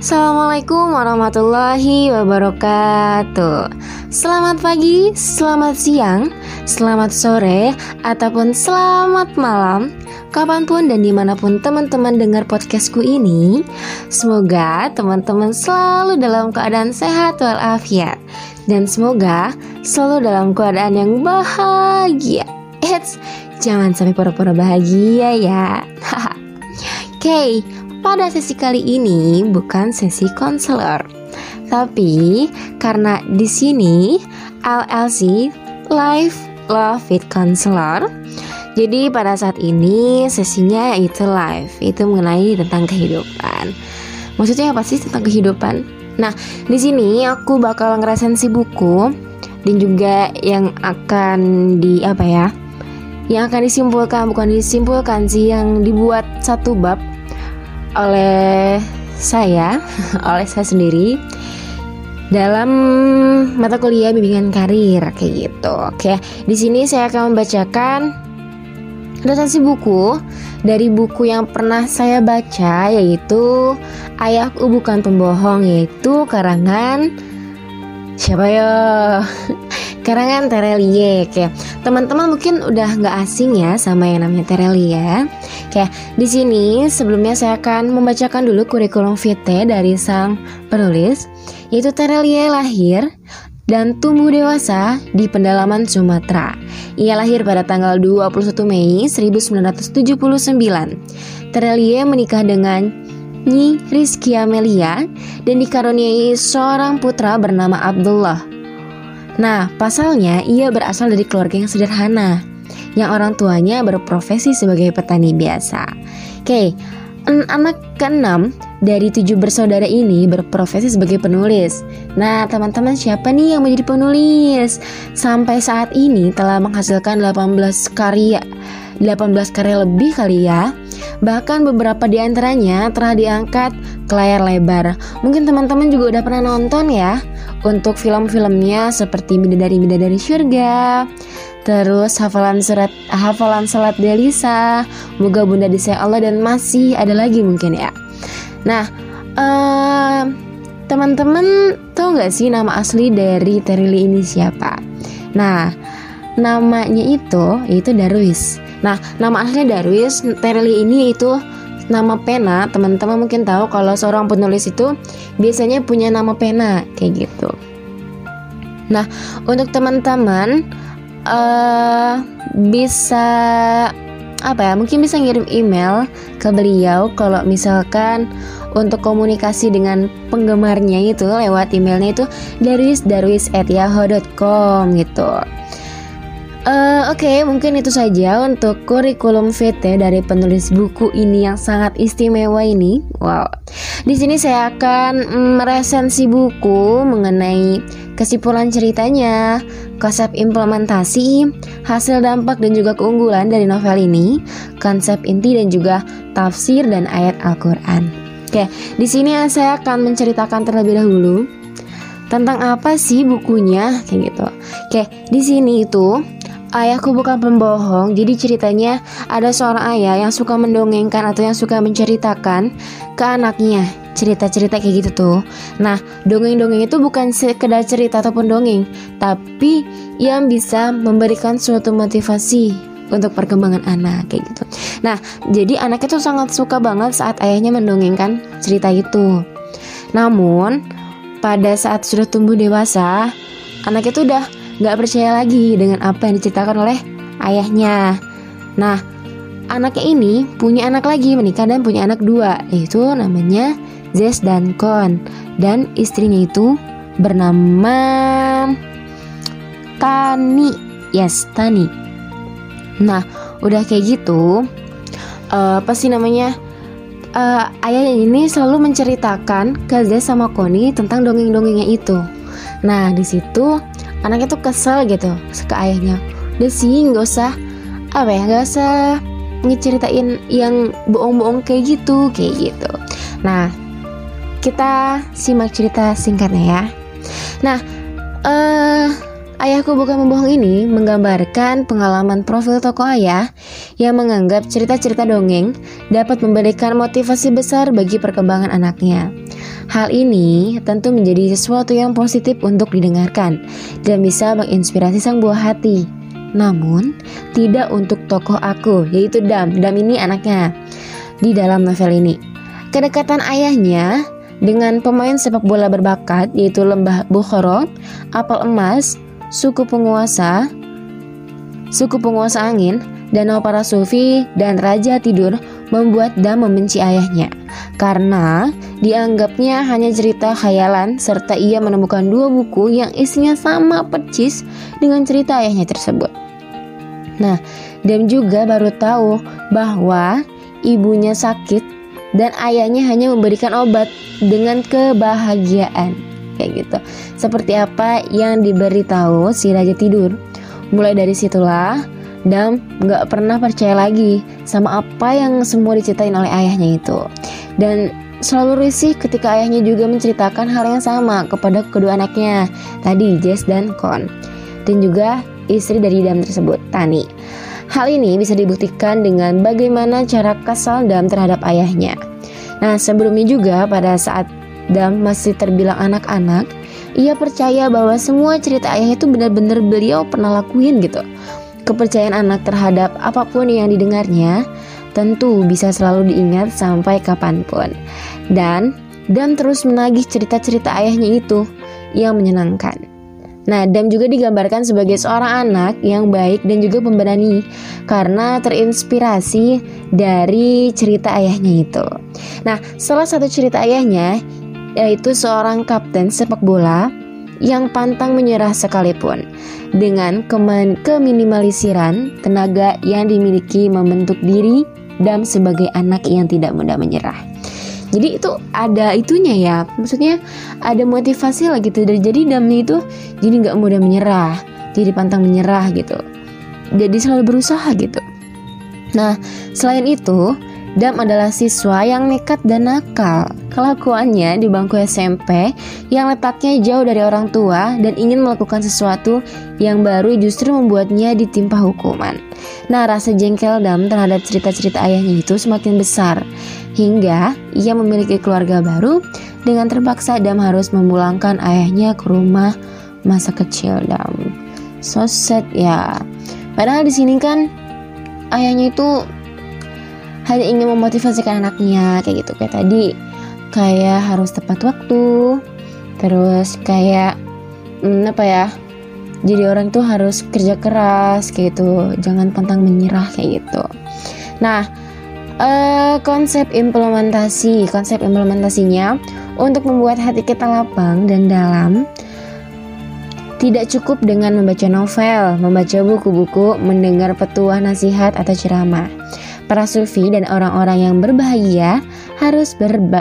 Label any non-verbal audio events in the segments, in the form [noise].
Assalamualaikum warahmatullahi wabarakatuh. Selamat pagi, selamat siang, selamat sore, ataupun selamat malam Kapan pun dan di mana pun teman-teman dengar podcastku ini. Semoga teman-teman selalu dalam keadaan sehat walafiat Dan semoga selalu dalam keadaan yang bahagia. Eits, jangan sampai pura-pura bahagia ya. [laughs] Oke, okay, pada sesi kali ini bukan sesi konselor, tapi karena di sini LLC Life Love Fit Counselor. Jadi pada saat ini sesinya itu live, itu mengenai tentang kehidupan. Maksudnya apa sih tentang kehidupan? Nah, di sini aku bakal ngerasain si buku dan juga yang akan di apa ya? Yang akan disimpulkan bukan disimpulkan sih yang dibuat satu bab oleh saya, [laughs] oleh saya sendiri dalam mata kuliah bimbingan karir kayak gitu. Oke, di sini saya akan membacakan resensi buku dari buku yang pernah saya baca yaitu Ayahku Bukan Pembohong yaitu karangan siapa ya? [laughs] karangan Terelie kayak teman-teman mungkin udah nggak asing ya sama yang namanya Terelie kayak di sini sebelumnya saya akan membacakan dulu kurikulum vitae dari sang penulis yaitu Terelie lahir dan tumbuh dewasa di pendalaman Sumatera. Ia lahir pada tanggal 21 Mei 1979. Terelie menikah dengan Nyi Rizky Amelia dan dikaruniai seorang putra bernama Abdullah. Nah, pasalnya ia berasal dari keluarga yang sederhana, yang orang tuanya berprofesi sebagai petani biasa. Oke, anak keenam dari tujuh bersaudara ini berprofesi sebagai penulis. Nah, teman-teman siapa nih yang menjadi penulis? Sampai saat ini telah menghasilkan 18 karya 18 karya lebih kali ya. Bahkan beberapa di antaranya telah diangkat ke layar lebar. Mungkin teman-teman juga udah pernah nonton ya untuk film-filmnya seperti Bidadari-Bidadari Surga, terus hafalan surat hafalan salat Delisa, Moga Bunda disayang Allah dan masih ada lagi mungkin ya. Nah, uh, teman-teman tahu nggak sih nama asli dari Terili ini siapa? Nah, namanya itu yaitu Darwis. Nah, nama aslinya Darwis Terli ini itu nama pena. Teman-teman mungkin tahu kalau seorang penulis itu biasanya punya nama pena kayak gitu. Nah, untuk teman-teman uh, bisa apa ya? Mungkin bisa ngirim email ke beliau kalau misalkan untuk komunikasi dengan penggemarnya itu lewat emailnya itu darwisdarwis@yahoo.com gitu. Oke, okay, mungkin itu saja untuk kurikulum VT dari penulis buku ini yang sangat istimewa ini. Wow. Di sini saya akan meresensi buku mengenai kesimpulan ceritanya, konsep implementasi, hasil dampak dan juga keunggulan dari novel ini, konsep inti dan juga tafsir dan ayat Al-Qur'an. Oke, di sini saya akan menceritakan terlebih dahulu tentang apa sih bukunya kayak gitu. Oke, di sini itu Ayahku bukan pembohong, jadi ceritanya ada seorang ayah yang suka mendongengkan atau yang suka menceritakan ke anaknya cerita-cerita kayak gitu tuh. Nah, dongeng-dongeng itu bukan sekedar cerita ataupun dongeng, tapi yang bisa memberikan suatu motivasi untuk perkembangan anak kayak gitu. Nah, jadi anaknya tuh sangat suka banget saat ayahnya mendongengkan cerita itu. Namun, pada saat sudah tumbuh dewasa, anaknya tuh udah gak percaya lagi dengan apa yang diceritakan oleh ayahnya. Nah, anaknya ini punya anak lagi menikah dan punya anak dua, yaitu namanya Zes dan Kon. Dan istrinya itu bernama Tani. Yes, Tani. Nah, udah kayak gitu, uh, apa sih namanya? Uh, ayah ini selalu menceritakan ke Zes sama Koni tentang dongeng-dongengnya itu. Nah, di situ anaknya tuh kesel gitu ke ayahnya. Udah sih nggak usah. Apa ya nggak usah ngeceritain yang bohong-bohong kayak gitu kayak gitu. Nah kita simak cerita singkatnya ya. Nah uh, Ayahku Bukan Membohong ini menggambarkan pengalaman profil tokoh ayah yang menganggap cerita-cerita dongeng dapat memberikan motivasi besar bagi perkembangan anaknya. Hal ini tentu menjadi sesuatu yang positif untuk didengarkan dan bisa menginspirasi sang buah hati. Namun, tidak untuk tokoh aku, yaitu Dam. Dam ini anaknya di dalam novel ini. Kedekatan ayahnya dengan pemain sepak bola berbakat yaitu Lembah Bukhoro, Apel Emas, suku penguasa, suku penguasa angin, danau para sufi, dan raja tidur membuat Dam membenci ayahnya karena dianggapnya hanya cerita khayalan serta ia menemukan dua buku yang isinya sama percis dengan cerita ayahnya tersebut. Nah, Dam juga baru tahu bahwa ibunya sakit dan ayahnya hanya memberikan obat dengan kebahagiaan kayak gitu. Seperti apa yang diberitahu si raja tidur. Mulai dari situlah Dam nggak pernah percaya lagi sama apa yang semua diceritain oleh ayahnya itu. Dan selalu risih ketika ayahnya juga menceritakan hal yang sama kepada kedua anaknya, tadi Jess dan Kon. Dan juga istri dari Dam tersebut, Tani. Hal ini bisa dibuktikan dengan bagaimana cara kesal Dam terhadap ayahnya. Nah, sebelumnya juga pada saat Dam masih terbilang anak-anak, ia percaya bahwa semua cerita ayahnya itu benar-benar beliau pernah lakuin gitu. Kepercayaan anak terhadap apa pun yang didengarnya tentu bisa selalu diingat sampai kapan pun. Dan Dam terus menagih cerita-cerita ayahnya itu yang menyenangkan. Nah, Dam juga digambarkan sebagai seorang anak yang baik dan juga pemberani karena terinspirasi dari cerita ayahnya itu. Nah, salah satu cerita ayahnya yaitu seorang kapten sepak bola yang pantang menyerah sekalipun dengan keminimalisirkan tenaga yang dimiliki membentuk diri dan sebagai anak yang tidak mudah menyerah. Jadi itu ada itunya ya, maksudnya ada motivasi lah gitu. Jadi Damni itu jadi nggak mudah menyerah, jadi pantang menyerah gitu. Jadi selalu berusaha gitu. Nah selain itu Dam adalah siswa yang nekat dan nakal. Kelakuannya di bangku SMP yang letaknya jauh dari orang tua dan ingin melakukan sesuatu yang baru justru membuatnya ditimpa hukuman. Nah, rasa jengkel Dam terhadap cerita-cerita ayahnya itu semakin besar hingga ia memiliki keluarga baru dengan terpaksa Dam harus memulangkan ayahnya ke rumah masa kecil Dam. So sad ya. Padahal di sini kan ayahnya itu hanya ingin memotivasikan anaknya kayak gitu. Kayak tadi kayak harus tepat waktu. Terus kayak hmm, apa ya jadi orang tuh harus kerja keras kayak gitu. Jangan pantang menyerah kayak gitu. Nah uh, konsep implementasi konsep implementasinya untuk membuat hati kita lapang dan dalam tidak cukup dengan membaca novel, membaca buku-buku, mendengar petuah nasihat atau ceramah. Para sufi dan orang-orang yang berbahagia harus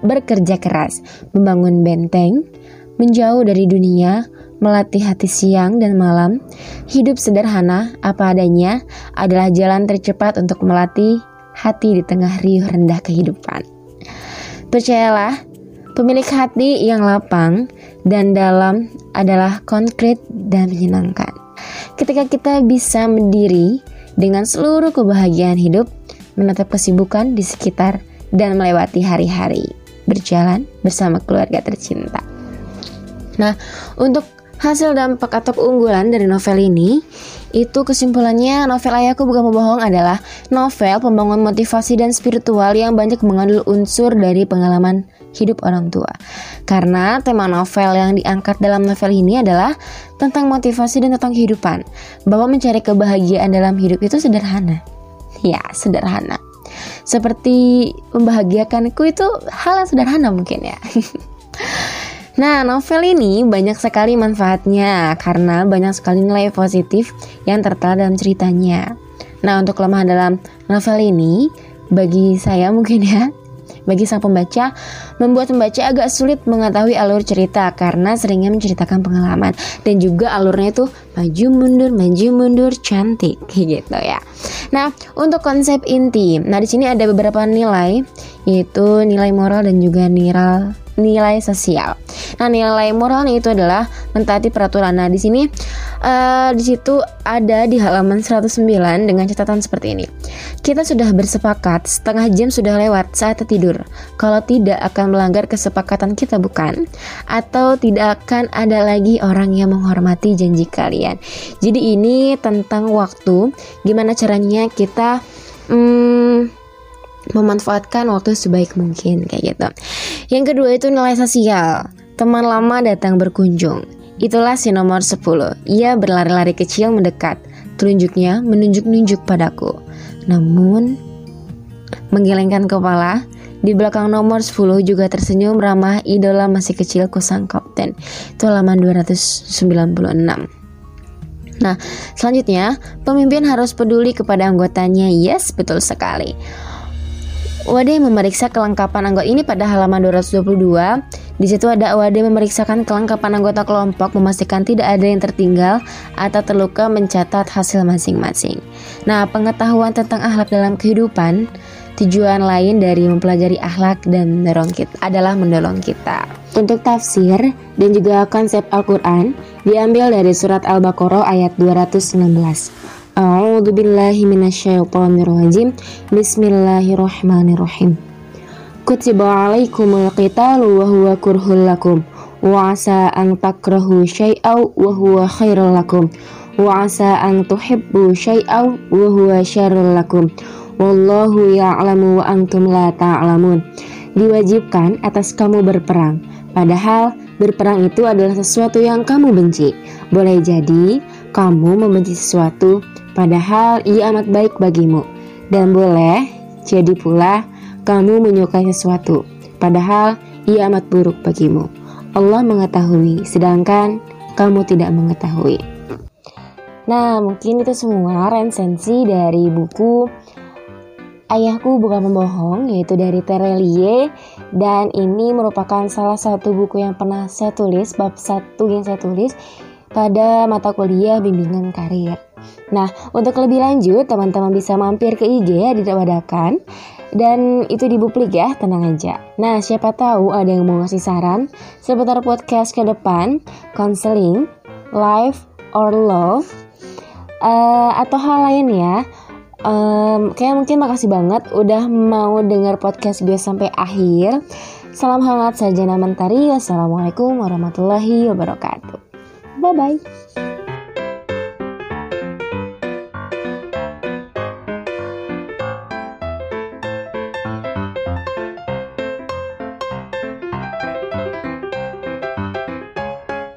bekerja keras, membangun benteng, menjauh dari dunia, melatih hati siang dan malam. Hidup sederhana apa adanya adalah jalan tercepat untuk melatih hati di tengah riuh rendah kehidupan. Percayalah, pemilik hati yang lapang dan dalam adalah konkret dan menyenangkan. Ketika kita bisa mendiri dengan seluruh kebahagiaan hidup, menatap kesibukan di sekitar, dan melewati hari-hari berjalan bersama keluarga tercinta. Nah, untuk hasil dampak atau keunggulan dari novel ini, itu kesimpulannya novel Ayahku Bukan Membohong adalah novel pembangun motivasi dan spiritual yang banyak mengandung unsur dari pengalaman hidup orang tua. Karena tema novel yang diangkat dalam novel ini adalah tentang motivasi dan tentang kehidupan, bahwa mencari kebahagiaan dalam hidup itu sederhana ya sederhana seperti membahagiakanku itu hal yang sederhana mungkin ya [laughs] Nah, novel ini banyak sekali manfaatnya karena banyak sekali nilai positif yang tertera dalam ceritanya. Nah, untuk kelemahan dalam novel ini, bagi saya mungkin ya, bagi sang pembaca membuat pembaca agak sulit mengetahui alur cerita karena seringnya menceritakan pengalaman dan juga alurnya itu maju mundur maju mundur cantik [laughs] gitu ya. Nah, untuk konsep inti. Nah, di sini ada beberapa nilai yaitu nilai moral dan juga nilai nilai sosial. Nah, nilai moral itu adalah mentaati peraturan. Nah, di sini uh, di situ ada di halaman 109 dengan catatan seperti ini. Kita sudah bersepakat setengah jam sudah lewat saat tidur. Kalau tidak akan melanggar kesepakatan kita bukan? Atau tidak akan ada lagi orang yang menghormati janji kalian. Jadi ini tentang waktu, gimana caranya kita hmm, memanfaatkan waktu sebaik mungkin kayak gitu. Yang kedua itu nilai sosial. Teman lama datang berkunjung. Itulah si nomor 10. Ia berlari-lari kecil mendekat. Telunjuknya menunjuk-nunjuk padaku. Namun, menggelengkan kepala, di belakang nomor 10 juga tersenyum ramah idola masih kecil kusang kapten. Itu halaman 296. Nah, selanjutnya, pemimpin harus peduli kepada anggotanya. Yes, betul sekali. Wade memeriksa kelengkapan anggota ini pada halaman 222. Di situ ada Wade memeriksakan kelengkapan anggota kelompok, memastikan tidak ada yang tertinggal atau terluka, mencatat hasil masing-masing. Nah, pengetahuan tentang akhlak dalam kehidupan tujuan lain dari mempelajari akhlak dan mendorong kita adalah mendorong kita. Untuk tafsir dan juga konsep Al-Quran diambil dari surat Al-Baqarah ayat 216. A'udzu billahi minasyaitonir rajim. Bismillahirrahmanirrahim. Kutiba 'alaikumul qitalu wa huwa kurhul lakum wa 'asa an takrahu syai'aw wa huwa khairul lakum wa 'asa an tuhibbu syai'aw wa huwa syarrul lakum. Wallahu ya'lamu wa antum la ta'lamun. Diwajibkan atas kamu berperang, padahal berperang itu adalah sesuatu yang kamu benci. Boleh jadi kamu membenci sesuatu padahal ia amat baik bagimu. Dan boleh jadi pula kamu menyukai sesuatu, padahal ia amat buruk bagimu. Allah mengetahui, sedangkan kamu tidak mengetahui. Nah, mungkin itu semua resensi dari buku Ayahku Bukan Pembohong, yaitu dari Terelie. Dan ini merupakan salah satu buku yang pernah saya tulis, bab satu yang saya tulis pada mata kuliah bimbingan karir. Nah, untuk lebih lanjut, teman-teman bisa mampir ke IG di Dadakan dan itu di Buplik ya, tenang aja. Nah, siapa tahu ada yang mau ngasih saran seputar podcast ke depan, counseling, life or love, uh, atau hal lain ya. Um, kayak mungkin makasih banget udah mau denger podcast gue sampai akhir. Salam hangat saja mentari. Wassalamualaikum warahmatullahi wabarakatuh. Bye bye.